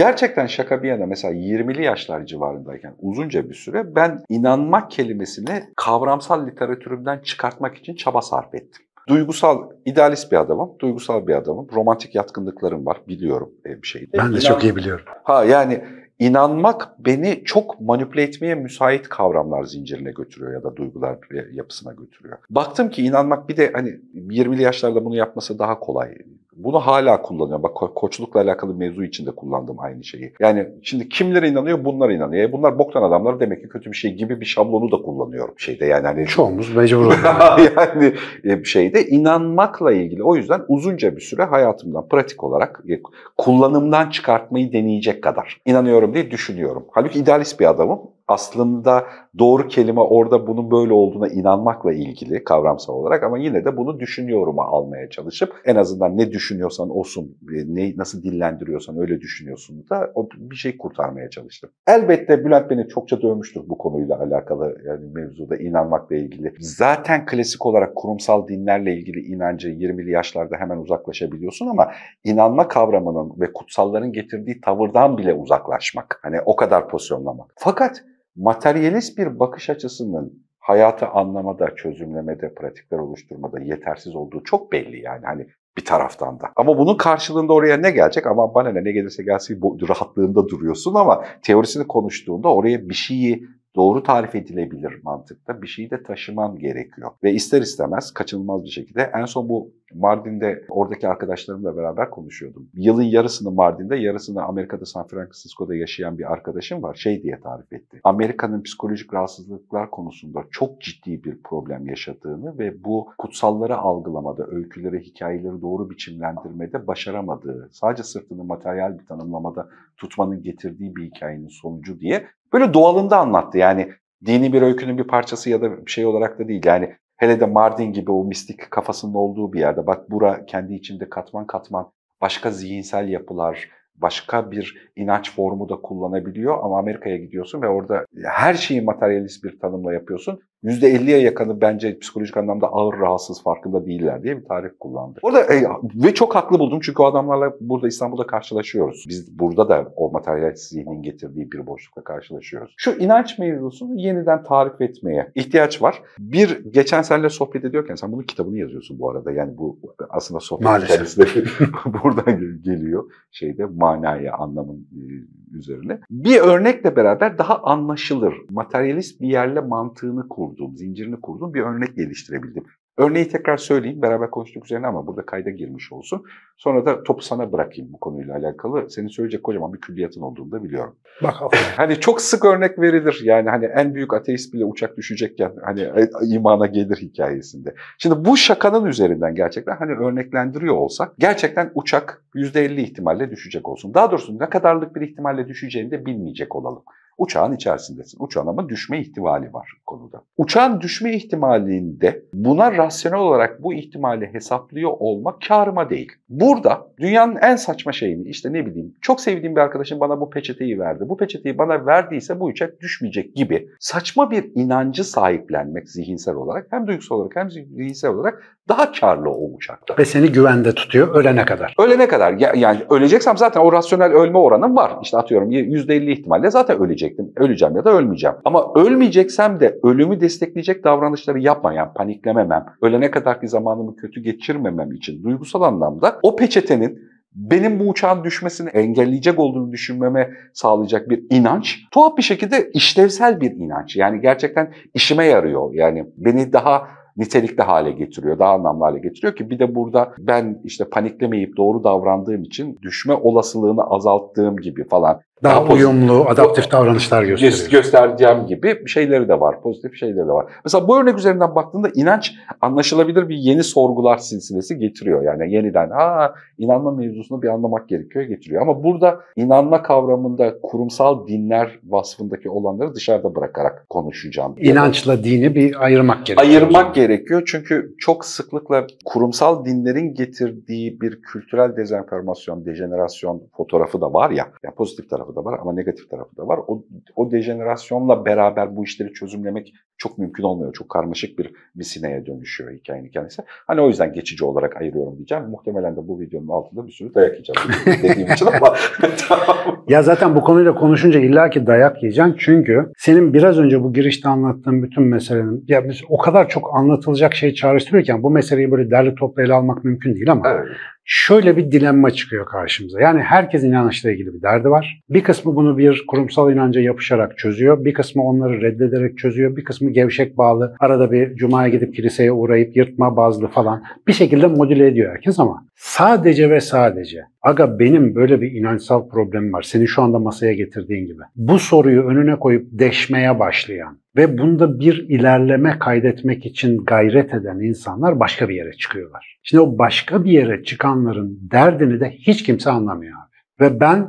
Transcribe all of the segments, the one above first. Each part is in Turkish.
Gerçekten şaka bir yana mesela 20'li yaşlar civarındayken uzunca bir süre ben inanmak kelimesini kavramsal literatürümden çıkartmak için çaba sarf ettim. Duygusal, idealist bir adamım, duygusal bir adamım. Romantik yatkınlıklarım var, biliyorum bir şey. Ben de İnan... çok iyi biliyorum. Ha yani inanmak beni çok manipüle etmeye müsait kavramlar zincirine götürüyor ya da duygular yapısına götürüyor. Baktım ki inanmak bir de hani 20'li yaşlarda bunu yapması daha kolay. Bunu hala kullanıyorum. Bak ko koçlukla alakalı mevzu içinde kullandım aynı şeyi. Yani şimdi kimlere inanıyor? Bunlar inanıyor. E bunlar boktan adamlar demek ki kötü bir şey gibi bir şablonu da kullanıyorum şeyde. Yani hani çoğumuz mecbur yani e, şeyde inanmakla ilgili. O yüzden uzunca bir süre hayatımdan pratik olarak e, kullanımdan çıkartmayı deneyecek kadar inanıyorum diye düşünüyorum. Halbuki idealist bir adamım aslında doğru kelime orada bunun böyle olduğuna inanmakla ilgili kavramsal olarak ama yine de bunu düşünüyorum'a almaya çalışıp en azından ne düşünüyorsan olsun, ne nasıl dillendiriyorsan öyle düşünüyorsun da o bir şey kurtarmaya çalıştım. Elbette Bülent beni çokça dövmüştür bu konuyla alakalı yani mevzuda inanmakla ilgili. Zaten klasik olarak kurumsal dinlerle ilgili inancı 20'li yaşlarda hemen uzaklaşabiliyorsun ama inanma kavramının ve kutsalların getirdiği tavırdan bile uzaklaşmak. Hani o kadar pozisyonlamak. Fakat materyalist bir bakış açısının hayatı anlamada, çözümlemede, pratikler oluşturmada yetersiz olduğu çok belli yani. Hani bir taraftan da. Ama bunun karşılığında oraya ne gelecek? Ama bana ne, ne gelirse gelsin rahatlığında duruyorsun ama teorisini konuştuğunda oraya bir şeyi doğru tarif edilebilir mantıkta bir şeyi de taşıman gerekiyor. Ve ister istemez kaçınılmaz bir şekilde en son bu Mardin'de oradaki arkadaşlarımla beraber konuşuyordum. Yılın yarısını Mardin'de, yarısını Amerika'da San Francisco'da yaşayan bir arkadaşım var. Şey diye tarif etti. Amerika'nın psikolojik rahatsızlıklar konusunda çok ciddi bir problem yaşadığını ve bu kutsalları algılamada, öyküleri, hikayeleri doğru biçimlendirmede başaramadığı, sadece sırtını materyal bir tanımlamada tutmanın getirdiği bir hikayenin sonucu diye böyle doğalında anlattı. Yani dini bir öykünün bir parçası ya da bir şey olarak da değil. Yani hele de Mardin gibi o mistik kafasının olduğu bir yerde. Bak bura kendi içinde katman katman başka zihinsel yapılar, başka bir inanç formu da kullanabiliyor ama Amerika'ya gidiyorsun ve orada her şeyi materyalist bir tanımla yapıyorsun. %50'ye yakını bence psikolojik anlamda ağır rahatsız farkında değiller diye bir tarif kullandı. Orada e, ve çok haklı buldum çünkü o adamlarla burada İstanbul'da karşılaşıyoruz. Biz burada da o materyalist zihnin getirdiği bir boşlukla karşılaşıyoruz. Şu inanç mevzusunu yeniden tarif etmeye ihtiyaç var. Bir geçen seninle sohbet ediyorken sen bunun kitabını yazıyorsun bu arada. Yani bu aslında sohbet içerisinde buradan geliyor şeyde manaya anlamın e, üzerine. Bir örnekle beraber daha anlaşılır, materyalist bir yerle mantığını kurduğum, zincirini kurduğum bir örnek geliştirebildim. Örneği tekrar söyleyeyim, beraber konuştuk üzerine ama burada kayda girmiş olsun. Sonra da topu sana bırakayım bu konuyla alakalı. Senin söyleyecek kocaman bir külliyatın olduğunu da biliyorum. Bak Hani çok sık örnek verilir. Yani hani en büyük ateist bile uçak düşecekken hani e, imana gelir hikayesinde. Şimdi bu şakanın üzerinden gerçekten hani örneklendiriyor olsak gerçekten uçak %50 ihtimalle düşecek olsun. Daha doğrusu ne kadarlık bir ihtimalle düşeceğini de bilmeyecek olalım. Uçağın içerisindesin. Uçağın ama düşme ihtimali var konuda. Uçağın düşme ihtimalinde buna rasyonel olarak bu ihtimali hesaplıyor olmak karıma değil. Burada dünyanın en saçma şeyini işte ne bileyim çok sevdiğim bir arkadaşım bana bu peçeteyi verdi. Bu peçeteyi bana verdiyse bu uçak düşmeyecek gibi saçma bir inancı sahiplenmek zihinsel olarak hem duygusal olarak hem zihinsel olarak daha karlı o uçakta. Ve seni güvende tutuyor ölene kadar. Ölene kadar. Yani öleceksem zaten o rasyonel ölme oranım var. İşte atıyorum %50 ihtimalle zaten ölecektim. Öleceğim ya da ölmeyeceğim. Ama ölmeyeceksem de ölümü destekleyecek davranışları yapmayan, yani paniklememem, ölene kadar ki zamanımı kötü geçirmemem için duygusal anlamda o peçetenin benim bu uçağın düşmesini engelleyecek olduğunu düşünmeme sağlayacak bir inanç. Tuhaf bir şekilde işlevsel bir inanç. Yani gerçekten işime yarıyor. Yani beni daha nitelikli hale getiriyor, daha anlamlı hale getiriyor ki bir de burada ben işte paniklemeyip doğru davrandığım için düşme olasılığını azalttığım gibi falan daha, daha uyumlu, adaptif davranışlar gösteriyor. Göstereceğim gibi şeyleri de var, pozitif şeyleri de var. Mesela bu örnek üzerinden baktığında inanç anlaşılabilir bir yeni sorgular silsilesi getiriyor. Yani yeniden ha inanma mevzusunu bir anlamak gerekiyor getiriyor. Ama burada inanma kavramında kurumsal dinler vasfındaki olanları dışarıda bırakarak konuşacağım. İnançla dini bir ayırmak gerekiyor. Ayırmak gerekiyor çünkü çok sıklıkla kurumsal dinlerin getirdiği bir kültürel dezenformasyon, dejenerasyon fotoğrafı da var ya, yani pozitif tarafı tarafı da var ama negatif tarafı da var. O, o dejenerasyonla beraber bu işleri çözümlemek çok mümkün olmuyor. Çok karmaşık bir bir sineye dönüşüyor hikayenin kendisi. Hani o yüzden geçici olarak ayırıyorum diyeceğim. Muhtemelen de bu videonun altında bir sürü dayak yiyeceğim dediğim için ama tamam. Ya zaten bu konuyla konuşunca illaki dayak yiyeceksin. Çünkü senin biraz önce bu girişte anlattığın bütün meselenin ya biz o kadar çok anlatılacak şey çağrıştırıyorken bu meseleyi böyle derli toplu ele almak mümkün değil ama evet şöyle bir dilemma çıkıyor karşımıza. Yani herkes inançla ilgili bir derdi var. Bir kısmı bunu bir kurumsal inanca yapışarak çözüyor. Bir kısmı onları reddederek çözüyor. Bir kısmı gevşek bağlı. Arada bir cumaya gidip kiliseye uğrayıp yırtma bazlı falan. Bir şekilde modüle ediyor herkes ama sadece ve sadece aga benim böyle bir inançsal problemim var. Senin şu anda masaya getirdiğin gibi. Bu soruyu önüne koyup deşmeye başlayan ve bunda bir ilerleme kaydetmek için gayret eden insanlar başka bir yere çıkıyorlar. Şimdi o başka bir yere çıkanların derdini de hiç kimse anlamıyor abi. Ve ben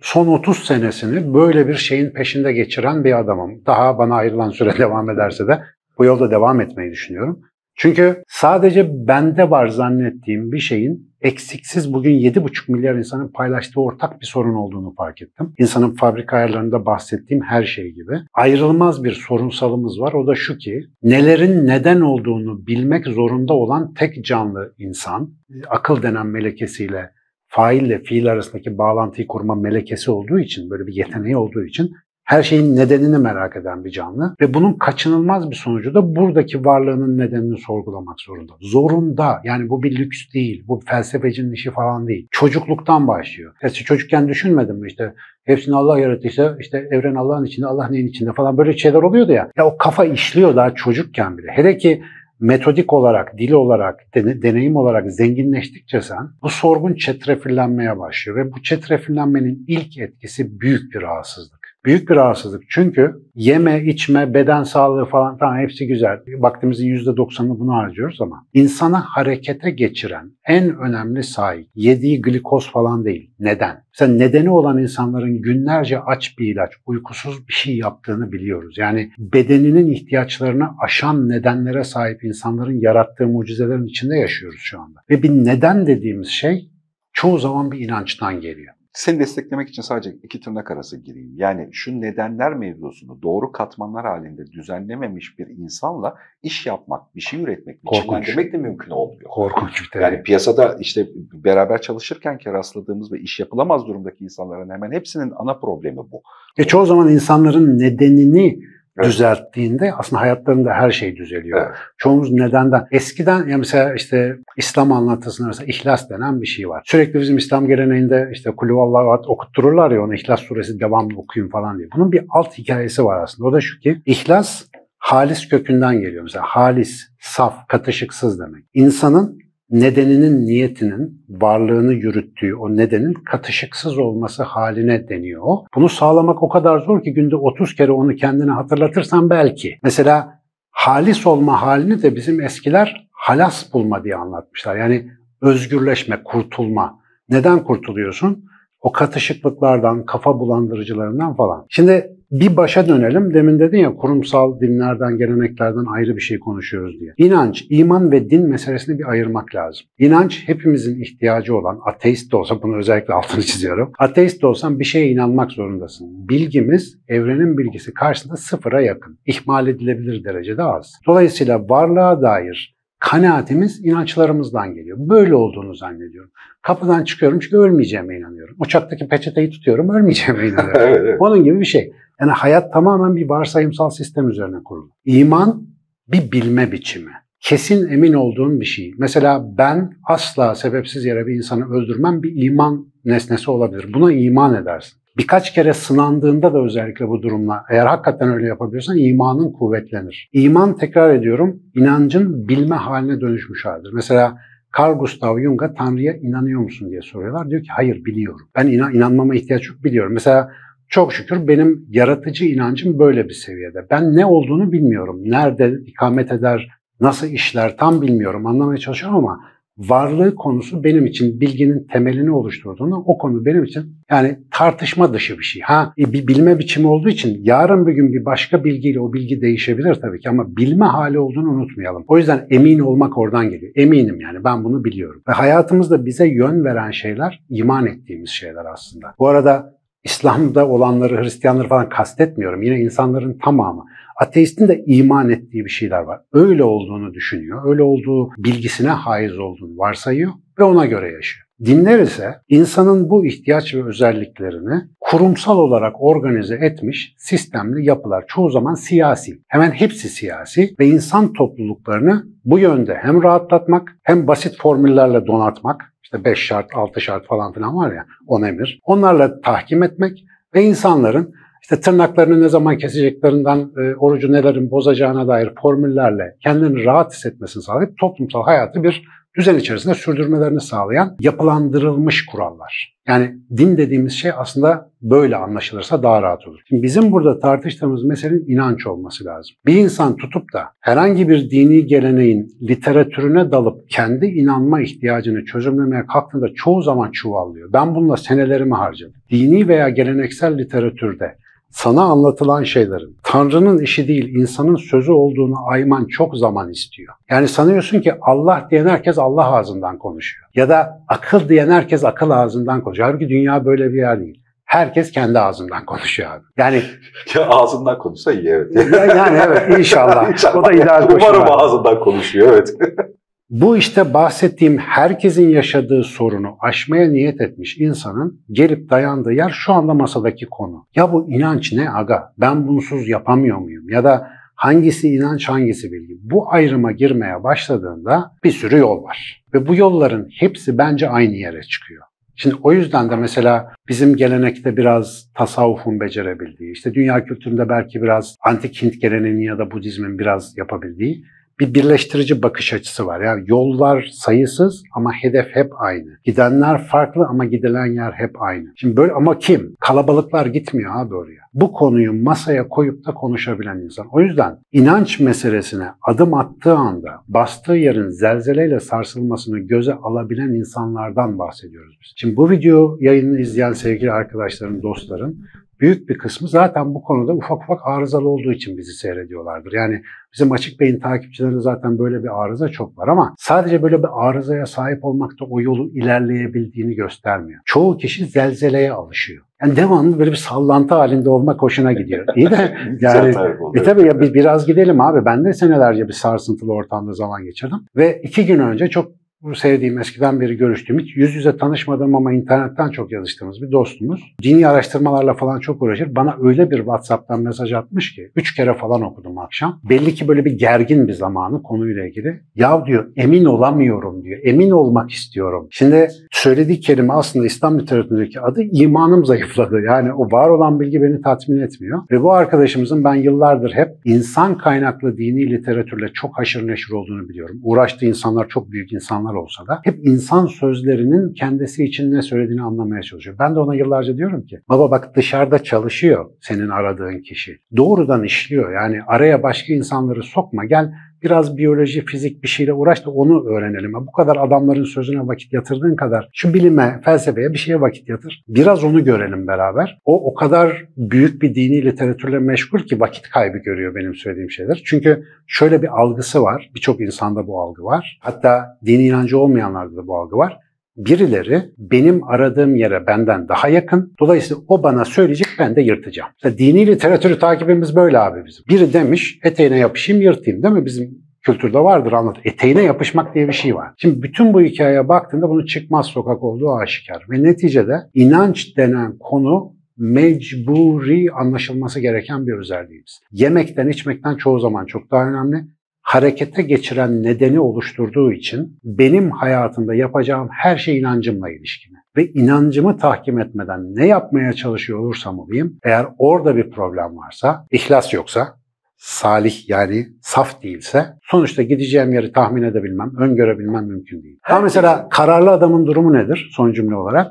son 30 senesini böyle bir şeyin peşinde geçiren bir adamım. Daha bana ayrılan süre devam ederse de bu yolda devam etmeyi düşünüyorum. Çünkü sadece bende var zannettiğim bir şeyin eksiksiz bugün 7,5 milyar insanın paylaştığı ortak bir sorun olduğunu fark ettim. İnsanın fabrika ayarlarında bahsettiğim her şey gibi. Ayrılmaz bir sorunsalımız var. O da şu ki nelerin neden olduğunu bilmek zorunda olan tek canlı insan akıl denen melekesiyle faille fiil arasındaki bağlantıyı kurma melekesi olduğu için, böyle bir yeteneği olduğu için her şeyin nedenini merak eden bir canlı ve bunun kaçınılmaz bir sonucu da buradaki varlığının nedenini sorgulamak zorunda. Zorunda. Yani bu bir lüks değil. Bu felsefecinin işi falan değil. Çocukluktan başlıyor. Ya çocukken düşünmedim mi işte hepsini Allah yarattıysa işte evren Allah'ın içinde, Allah neyin içinde falan böyle şeyler oluyordu ya. Ya o kafa işliyor daha çocukken bile. Hele ki metodik olarak, dil olarak, deneyim olarak zenginleştikçe sen bu sorgun çetrefillenmeye başlıyor ve bu çetrefillenmenin ilk etkisi büyük bir rahatsızlık. Büyük bir rahatsızlık. Çünkü yeme, içme, beden sağlığı falan tamam hepsi güzel. Vaktimizin %90'ını bunu harcıyoruz ama insana harekete geçiren en önemli sahip yediği glikoz falan değil. Neden? Mesela nedeni olan insanların günlerce aç bir ilaç, uykusuz bir şey yaptığını biliyoruz. Yani bedeninin ihtiyaçlarını aşan nedenlere sahip insanların yarattığı mucizelerin içinde yaşıyoruz şu anda. Ve bir neden dediğimiz şey çoğu zaman bir inançtan geliyor. Seni desteklemek için sadece iki tırnak arası gireyim. Yani şu nedenler mevzusunu doğru katmanlar halinde düzenlememiş bir insanla iş yapmak, bir şey üretmek, biçimlendirmek de mümkün olmuyor. Korkunç bir Yani piyasada işte beraber çalışırken ki rastladığımız ve iş yapılamaz durumdaki insanların hemen hepsinin ana problemi bu. E çoğu zaman insanların nedenini Evet. düzelttiğinde aslında hayatlarında her şey düzeliyor. Evet. Çoğumuz nedenden eskiden ya mesela işte İslam anlatısında mesela ihlas denen bir şey var. Sürekli bizim İslam geleneğinde işte kulü Allah'a okuttururlar ya onu İhlas suresi devamlı okuyun falan diye. Bunun bir alt hikayesi var aslında. O da şu ki ihlas halis kökünden geliyor. Mesela halis, saf, katışıksız demek. İnsanın nedeninin, niyetinin varlığını yürüttüğü o nedenin katışıksız olması haline deniyor. Bunu sağlamak o kadar zor ki günde 30 kere onu kendine hatırlatırsan belki. Mesela halis olma halini de bizim eskiler halas bulma diye anlatmışlar. Yani özgürleşme, kurtulma. Neden kurtuluyorsun? O katışıklıklardan, kafa bulandırıcılarından falan. Şimdi bir başa dönelim. Demin dedin ya kurumsal dinlerden, geleneklerden ayrı bir şey konuşuyoruz diye. İnanç, iman ve din meselesini bir ayırmak lazım. İnanç hepimizin ihtiyacı olan, ateist de olsa bunu özellikle altını çiziyorum. Ateist de olsan bir şeye inanmak zorundasın. Bilgimiz evrenin bilgisi karşısında sıfıra yakın. İhmal edilebilir derecede az. Dolayısıyla varlığa dair kanaatimiz inançlarımızdan geliyor. Böyle olduğunu zannediyorum. Kapıdan çıkıyorum çünkü ölmeyeceğime inanıyorum. Uçaktaki peçeteyi tutuyorum ölmeyeceğime inanıyorum. evet, evet. Onun gibi bir şey. Yani hayat tamamen bir varsayımsal sistem üzerine kurulu. İman bir bilme biçimi. Kesin emin olduğun bir şey. Mesela ben asla sebepsiz yere bir insanı öldürmem bir iman nesnesi olabilir. Buna iman edersin. Birkaç kere sınandığında da özellikle bu durumla eğer hakikaten öyle yapabiliyorsan imanın kuvvetlenir. İman tekrar ediyorum inancın bilme haline dönüşmüş halidir. Mesela Carl Gustav Jung'a Tanrı'ya inanıyor musun diye soruyorlar. Diyor ki hayır biliyorum. Ben inan inanmama ihtiyaç yok biliyorum. Mesela çok şükür benim yaratıcı inancım böyle bir seviyede. Ben ne olduğunu bilmiyorum. Nerede ikamet eder, nasıl işler tam bilmiyorum. Anlamaya çalışıyorum ama varlığı konusu benim için bilginin temelini oluşturduğunda o konu benim için yani tartışma dışı bir şey. Ha e, bir bilme biçimi olduğu için yarın bir gün bir başka bilgiyle o bilgi değişebilir tabii ki ama bilme hali olduğunu unutmayalım. O yüzden emin olmak oradan geliyor. Eminim yani ben bunu biliyorum. Ve hayatımızda bize yön veren şeyler iman ettiğimiz şeyler aslında. Bu arada İslam'da olanları, Hristiyanları falan kastetmiyorum. Yine insanların tamamı. Ateistin de iman ettiği bir şeyler var. Öyle olduğunu düşünüyor. Öyle olduğu bilgisine haiz olduğunu varsayıyor ve ona göre yaşıyor. Dinler ise insanın bu ihtiyaç ve özelliklerini kurumsal olarak organize etmiş sistemli yapılar. Çoğu zaman siyasi. Hemen hepsi siyasi ve insan topluluklarını bu yönde hem rahatlatmak hem basit formüllerle donatmak işte 5 şart, 6 şart falan filan var ya 10 emir. Onlarla tahkim etmek ve insanların işte tırnaklarını ne zaman keseceklerinden, e, orucu nelerin bozacağına dair formüllerle kendini rahat hissetmesini sağlayıp toplumsal hayatı bir düzen içerisinde sürdürmelerini sağlayan yapılandırılmış kurallar. Yani din dediğimiz şey aslında böyle anlaşılırsa daha rahat olur. Şimdi bizim burada tartıştığımız meselenin inanç olması lazım. Bir insan tutup da herhangi bir dini geleneğin literatürüne dalıp kendi inanma ihtiyacını çözümlemeye kalktığında çoğu zaman çuvallıyor. Ben bununla senelerimi harcadım. Dini veya geleneksel literatürde sana anlatılan şeylerin Tanrı'nın işi değil insanın sözü olduğunu ayman çok zaman istiyor. Yani sanıyorsun ki Allah diyen herkes Allah ağzından konuşuyor. Ya da akıl diyen herkes akıl ağzından konuşuyor. Halbuki dünya böyle bir yer değil. Herkes kendi ağzından konuşuyor abi. Yani ya ağzından konuşsa iyi evet. yani evet inşallah. inşallah. O da ideal Umarım ağzından konuşuyor evet. Bu işte bahsettiğim herkesin yaşadığı sorunu aşmaya niyet etmiş insanın gelip dayandığı yer şu anda masadaki konu. Ya bu inanç ne aga? Ben bunsuz yapamıyor muyum? Ya da hangisi inanç hangisi bilgi? Bu ayrıma girmeye başladığında bir sürü yol var. Ve bu yolların hepsi bence aynı yere çıkıyor. Şimdi o yüzden de mesela bizim gelenekte biraz tasavvufun becerebildiği, işte dünya kültüründe belki biraz antik Hint geleneğinin ya da Budizmin biraz yapabildiği bir birleştirici bakış açısı var. Yani yollar sayısız ama hedef hep aynı. Gidenler farklı ama gidilen yer hep aynı. Şimdi böyle ama kim? Kalabalıklar gitmiyor abi oraya. Bu konuyu masaya koyup da konuşabilen insan. O yüzden inanç meselesine adım attığı anda bastığı yerin zelzeleyle sarsılmasını göze alabilen insanlardan bahsediyoruz biz. Şimdi bu video yayını izleyen sevgili arkadaşlarım, dostlarım büyük bir kısmı zaten bu konuda ufak ufak arızalı olduğu için bizi seyrediyorlardır. Yani bizim Açık Bey'in takipçilerinde zaten böyle bir arıza çok var ama sadece böyle bir arızaya sahip olmak da o yolu ilerleyebildiğini göstermiyor. Çoğu kişi zelzeleye alışıyor. Yani devamlı böyle bir sallantı halinde olmak hoşuna gidiyor. İyi de yani e tabii ya biz biraz gidelim abi. Ben de senelerce bir sarsıntılı ortamda zaman geçirdim. Ve iki gün önce çok bu sevdiğim eskiden beri görüştüğüm hiç yüz yüze tanışmadım ama internetten çok yazıştığımız bir dostumuz. Dini araştırmalarla falan çok uğraşır. Bana öyle bir WhatsApp'tan mesaj atmış ki üç kere falan okudum akşam. Belli ki böyle bir gergin bir zamanı konuyla ilgili. Ya diyor emin olamıyorum diyor. Emin olmak istiyorum. Şimdi söylediği kelime aslında İslam literatüründeki adı imanım zayıfladı. Yani o var olan bilgi beni tatmin etmiyor. Ve bu arkadaşımızın ben yıllardır hep insan kaynaklı dini literatürle çok haşır neşir olduğunu biliyorum. Uğraştığı insanlar çok büyük insanlar insanlar olsa da hep insan sözlerinin kendisi için ne söylediğini anlamaya çalışıyor. Ben de ona yıllarca diyorum ki baba bak dışarıda çalışıyor senin aradığın kişi. Doğrudan işliyor yani araya başka insanları sokma gel biraz biyoloji, fizik bir şeyle uğraş da onu öğrenelim. Bu kadar adamların sözüne vakit yatırdığın kadar şu bilime, felsefeye bir şeye vakit yatır. Biraz onu görelim beraber. O o kadar büyük bir dini literatürle meşgul ki vakit kaybı görüyor benim söylediğim şeyler. Çünkü şöyle bir algısı var. Birçok insanda bu algı var. Hatta dini inancı olmayanlarda da bu algı var birileri benim aradığım yere benden daha yakın. Dolayısıyla o bana söyleyecek ben de yırtacağım. İşte dini literatürü takibimiz böyle abi bizim. Biri demiş eteğine yapışayım yırtayım değil mi? Bizim kültürde vardır anlat. Eteğine yapışmak diye bir şey var. Şimdi bütün bu hikayeye baktığında bunun çıkmaz sokak olduğu aşikar. Ve neticede inanç denen konu mecburi anlaşılması gereken bir özelliğimiz. Yemekten, içmekten çoğu zaman çok daha önemli harekete geçiren nedeni oluşturduğu için benim hayatımda yapacağım her şey inancımla ilişkili. Ve inancımı tahkim etmeden ne yapmaya çalışıyor olursam olayım, eğer orada bir problem varsa, ihlas yoksa, salih yani saf değilse sonuçta gideceğim yeri tahmin edebilmem, öngörebilmem mümkün değil. Ha mesela kararlı adamın durumu nedir son cümle olarak?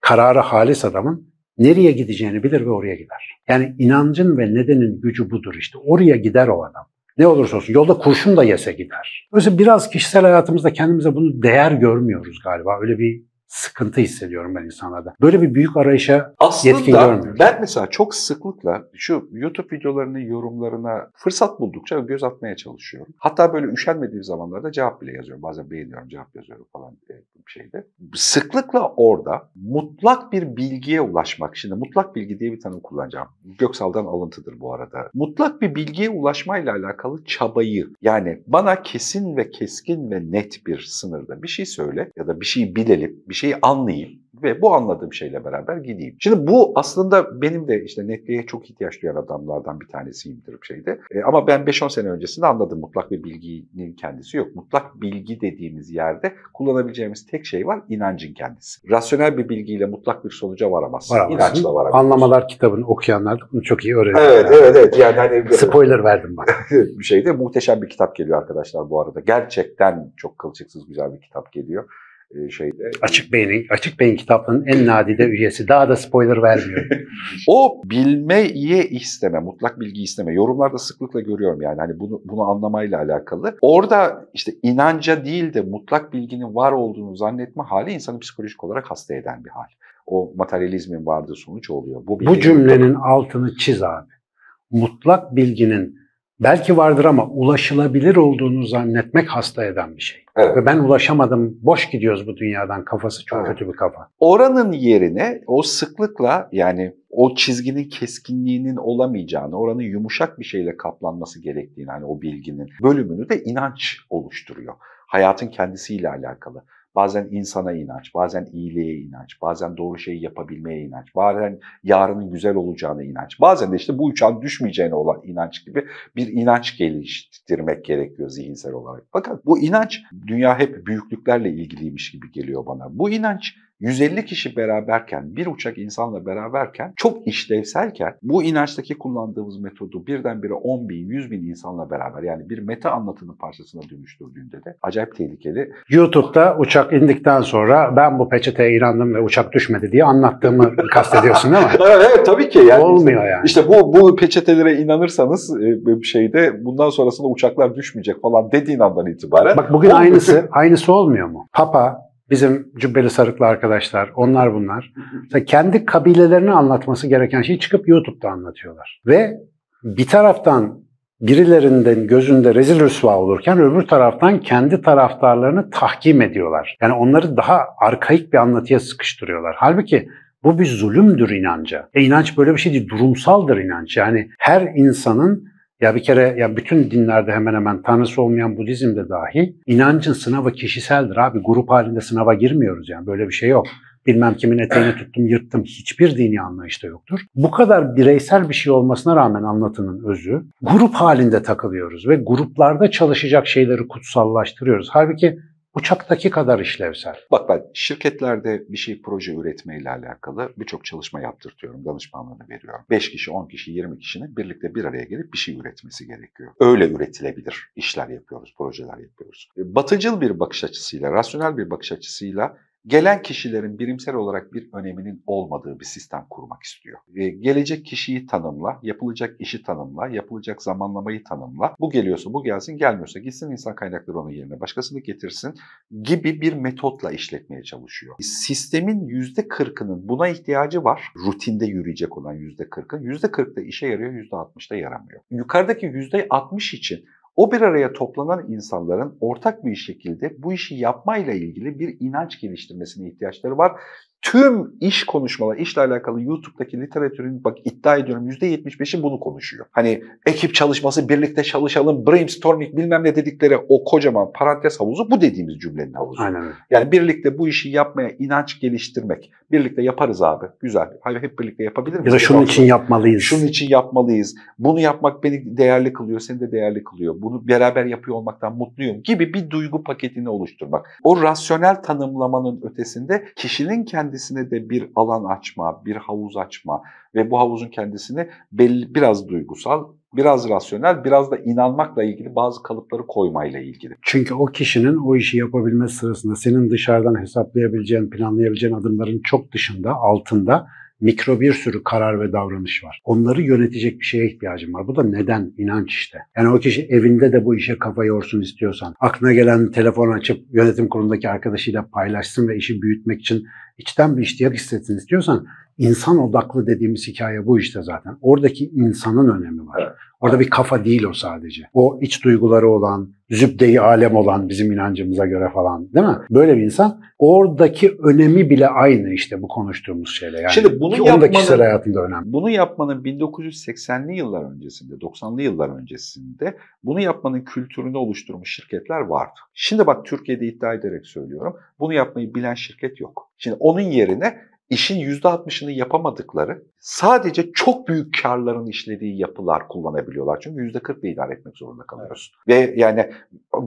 Kararı halis adamın nereye gideceğini bilir ve oraya gider. Yani inancın ve nedenin gücü budur işte. Oraya gider o adam. Ne olursa olsun yolda kurşun da yese gider. Oysa biraz kişisel hayatımızda kendimize bunu değer görmüyoruz galiba. Öyle bir sıkıntı hissediyorum ben insanlarda. Böyle bir büyük arayışa Aslında yetkin görmüyorum. ben mesela çok sıklıkla şu YouTube videolarının yorumlarına fırsat buldukça göz atmaya çalışıyorum. Hatta böyle üşenmediğim zamanlarda cevap bile yazıyorum. Bazen beğeniyorum, cevap yazıyorum falan. bir şeydi. Sıklıkla orada mutlak bir bilgiye ulaşmak, şimdi mutlak bilgi diye bir tanım kullanacağım. Göksal'dan alıntıdır bu arada. Mutlak bir bilgiye ulaşmayla alakalı çabayı, yani bana kesin ve keskin ve net bir sınırda bir şey söyle ya da bir şeyi bilelim, bir şeyi anlayayım ve bu anladığım şeyle beraber gideyim. Şimdi bu aslında benim de işte netliğe çok ihtiyaç duyan adamlardan bir tanesiyimdir bir şeyde. E, ama ben 5-10 sene öncesinde anladım mutlak bir bilginin kendisi yok. Mutlak bilgi dediğimiz yerde kullanabileceğimiz tek şey var inancın kendisi. Rasyonel bir bilgiyle mutlak bir sonuca varamazsın. Varamazsın. İnançla varamazsın. Anlamalar kitabını okuyanlar da bunu çok iyi öğreniyor. Evet, evet, evet. Yani hani Spoiler verdim bak. bir şeyde muhteşem bir kitap geliyor arkadaşlar bu arada. Gerçekten çok kılçıksız güzel bir kitap geliyor. Ee, şeyde. Açık Beyin'in, Açık Beyin kitabının en nadide üyesi. Daha da spoiler vermiyor. O bilmeye isteme, mutlak bilgi isteme. Yorumlarda sıklıkla görüyorum yani hani bunu bunu anlamayla alakalı. Orada işte inanca değil de mutlak bilginin var olduğunu zannetme hali insanı psikolojik olarak hasta eden bir hal. O materyalizmin vardığı sonuç oluyor. Bu, Bu cümlenin altını çiz abi. Mutlak bilginin belki vardır ama ulaşılabilir olduğunu zannetmek hasta eden bir şey. Evet. Ve ben ulaşamadım, boş gidiyoruz bu dünyadan kafası çok Evet. kötü bir kafa. Oranın yerine o sıklıkla yani o çizginin keskinliğinin olamayacağını, oranın yumuşak bir şeyle kaplanması gerektiğini, hani o bilginin bölümünü de inanç oluşturuyor. Hayatın kendisiyle alakalı. Bazen insana inanç, bazen iyiliğe inanç, bazen doğru şeyi yapabilmeye inanç, bazen yarının güzel olacağına inanç, bazen de işte bu uçağın düşmeyeceğine olan inanç gibi bir inanç geliştirmek gerekiyor zihinsel olarak. Fakat bu inanç, dünya hep büyüklüklerle ilgiliymiş gibi geliyor bana. Bu inanç 150 kişi beraberken, bir uçak insanla beraberken, çok işlevselken bu inançtaki kullandığımız metodu birdenbire 10 bin, 100 bin insanla beraber yani bir meta anlatının parçasına dönüştürdüğünde de acayip tehlikeli. YouTube'da uçak indikten sonra ben bu peçeteye inandım ve uçak düşmedi diye anlattığımı kastediyorsun değil mi? evet tabii ki. Yani Olmuyor yani. İşte bu bu peçetelere inanırsanız e, bir şeyde bundan sonrasında uçaklar düşmeyecek falan dediğin andan itibaren. Bak bugün aynısı aynısı olmuyor mu? Papa, bizim cübbeli sarıklı arkadaşlar, onlar bunlar. Mesela kendi kabilelerini anlatması gereken şeyi çıkıp YouTube'da anlatıyorlar. Ve bir taraftan birilerinden gözünde rezil rüsva olurken öbür taraftan kendi taraftarlarını tahkim ediyorlar. Yani onları daha arkaik bir anlatıya sıkıştırıyorlar. Halbuki bu bir zulümdür inanca. E inanç böyle bir şey değil, durumsaldır inanç. Yani her insanın ya bir kere ya bütün dinlerde hemen hemen tanrısı olmayan Budizm'de dahi inancın sınavı kişiseldir abi. Grup halinde sınava girmiyoruz yani böyle bir şey yok. Bilmem kimin eteğini tuttum yırttım hiçbir dini anlayışta yoktur. Bu kadar bireysel bir şey olmasına rağmen anlatının özü grup halinde takılıyoruz ve gruplarda çalışacak şeyleri kutsallaştırıyoruz. Halbuki uçaktaki kadar işlevsel. Bak ben şirketlerde bir şey proje üretmeyle alakalı birçok çalışma yaptırtıyorum, danışmanlığını veriyorum. 5 kişi, 10 kişi, 20 kişinin birlikte bir araya gelip bir şey üretmesi gerekiyor. Öyle üretilebilir işler yapıyoruz, projeler yapıyoruz. E, Batıcıl bir bakış açısıyla, rasyonel bir bakış açısıyla gelen kişilerin birimsel olarak bir öneminin olmadığı bir sistem kurmak istiyor. Ve gelecek kişiyi tanımla, yapılacak işi tanımla, yapılacak zamanlamayı tanımla. Bu geliyorsa bu gelsin, gelmiyorsa gitsin insan kaynakları onun yerine başkasını getirsin gibi bir metotla işletmeye çalışıyor. Sistemin %40'ının buna ihtiyacı var. Rutinde yürüyecek olan %40'ın. %40'da işe yarıyor, %60'da yaramıyor. Yukarıdaki %60 için o bir araya toplanan insanların ortak bir şekilde bu işi yapmayla ilgili bir inanç geliştirmesine ihtiyaçları var. Tüm iş konuşmalar, işle alakalı YouTube'daki literatürün bak iddia ediyorum %75'i bunu konuşuyor. Hani ekip çalışması, birlikte çalışalım, brainstorming bilmem ne dedikleri o kocaman parantez havuzu bu dediğimiz cümlenin havuzu. Aynen öyle. Yani birlikte bu işi yapmaya inanç geliştirmek. Birlikte yaparız abi. Güzel. Hayır hep birlikte yapabilir miyiz? Ya da şunun için yapmalıyız. Şunun için yapmalıyız. Bunu yapmak beni değerli kılıyor, seni de değerli kılıyor. Bunu beraber yapıyor olmaktan mutluyum gibi bir duygu paketini oluşturmak. O rasyonel tanımlamanın ötesinde kişinin kendisine de bir alan açma, bir havuz açma ve bu havuzun kendisine belli biraz duygusal, biraz rasyonel, biraz da inanmakla ilgili bazı kalıpları koymayla ilgili. Çünkü o kişinin o işi yapabilmesi sırasında senin dışarıdan hesaplayabileceğin, planlayabileceğin adımların çok dışında, altında mikro bir sürü karar ve davranış var. Onları yönetecek bir şeye ihtiyacım var. Bu da neden? İnanç işte. Yani o kişi evinde de bu işe kafa yorsun istiyorsan, aklına gelen telefon açıp yönetim kurulundaki arkadaşıyla paylaşsın ve işi büyütmek için içten bir iştiyak hissetsin istiyorsan insan odaklı dediğimiz hikaye bu işte zaten. Oradaki insanın önemi var. Evet. Orada bir kafa değil o sadece. O iç duyguları olan, zübdeyi alem olan bizim inancımıza göre falan değil mi? Böyle bir insan oradaki önemi bile aynı işte bu konuştuğumuz şeyle. Yani Şimdi bunu onun da yapmanın- kişisel hayatında önemli. Bunu yapmanın 1980'li yıllar öncesinde, 90'lı yıllar öncesinde bunu yapmanın kültürünü oluşturmuş şirketler vardı. Şimdi bak Türkiye'de iddia ederek söylüyorum. Bunu yapmayı bilen şirket yok. Şimdi onun yerine işin %60'ını yapamadıkları sadece çok büyük karların işlediği yapılar kullanabiliyorlar. Çünkü %40 ile idare etmek zorunda kalıyorsun. Ve yani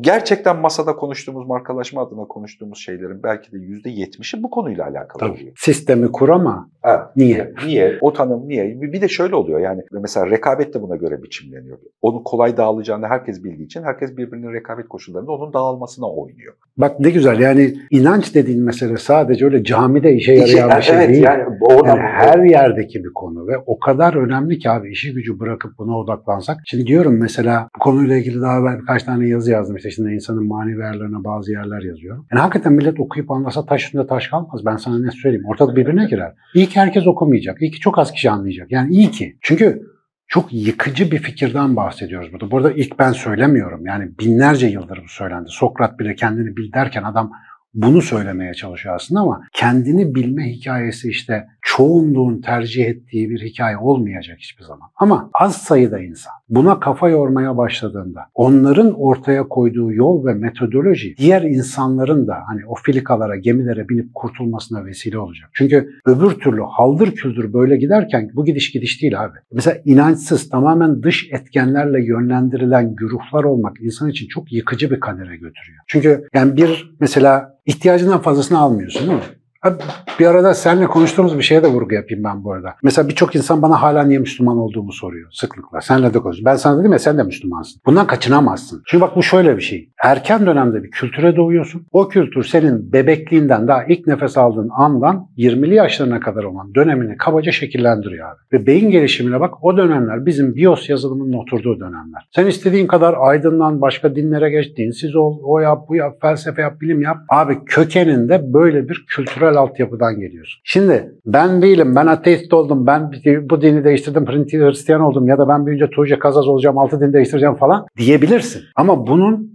gerçekten masada konuştuğumuz, markalaşma adına konuştuğumuz şeylerin belki de %70'i bu konuyla alakalı oluyor. Tabii. Sistemi kur ama Evet. niye? Niye? O tanım niye? Bir de şöyle oluyor yani mesela rekabet de buna göre biçimleniyor. Onu kolay dağılacağını herkes bildiği için herkes birbirinin rekabet koşullarında onun dağılmasına oynuyor. Bak ne güzel yani inanç dediğin mesele sadece öyle camide işe yarayan bir şey evet, değil. yani Yani her yerdeki bir konu ve o kadar önemli ki abi işi gücü bırakıp buna odaklansak. Şimdi diyorum mesela bu konuyla ilgili daha ben birkaç tane yazı yazdım. İşte şimdi insanın manevi değerlerine bazı yerler yazıyorum. Yani hakikaten millet okuyup anlasa taş üstünde taş kalmaz. Ben sana ne söyleyeyim. Ortalık birbirine girer. İyi ki herkes okumayacak. İyi ki çok az kişi anlayacak. Yani iyi ki. Çünkü çok yıkıcı bir fikirden bahsediyoruz burada. Burada ilk ben söylemiyorum. Yani binlerce yıldır bu söylendi. Sokrat bile kendini bil derken adam bunu söylemeye çalışıyor aslında ama kendini bilme hikayesi işte çoğunluğun tercih ettiği bir hikaye olmayacak hiçbir zaman. Ama az sayıda insan buna kafa yormaya başladığında onların ortaya koyduğu yol ve metodoloji diğer insanların da hani o filikalara, gemilere binip kurtulmasına vesile olacak. Çünkü öbür türlü haldır küldür böyle giderken bu gidiş gidiş değil abi. Mesela inançsız tamamen dış etkenlerle yönlendirilen güruhlar olmak insan için çok yıkıcı bir kadere götürüyor. Çünkü yani bir mesela ihtiyacından fazlasını almıyorsun değil mi? Bir arada seninle konuştuğumuz bir şeye de vurgu yapayım ben bu arada. Mesela birçok insan bana hala niye Müslüman olduğumu soruyor sıklıkla. Seninle de konuşuyoruz. Ben sana dedim ya sen de Müslümansın. Bundan kaçınamazsın. Şimdi bak bu şöyle bir şey. Erken dönemde bir kültüre doğuyorsun. O kültür senin bebekliğinden daha ilk nefes aldığın andan 20'li yaşlarına kadar olan dönemini kabaca şekillendiriyor abi. Ve beyin gelişimine bak o dönemler bizim BIOS yazılımının oturduğu dönemler. Sen istediğin kadar aydınlan, başka dinlere geç, dinsiz ol, o yap, bu yap, felsefe yap, bilim yap. Abi kökeninde böyle bir kültürel altyapıdan geliyorsun. Şimdi ben değilim, ben ateist oldum, ben bu dini değiştirdim, Hristiyan oldum ya da ben büyüyünce Tuğca Kazaz olacağım, altı din değiştireceğim falan diyebilirsin. Ama bunun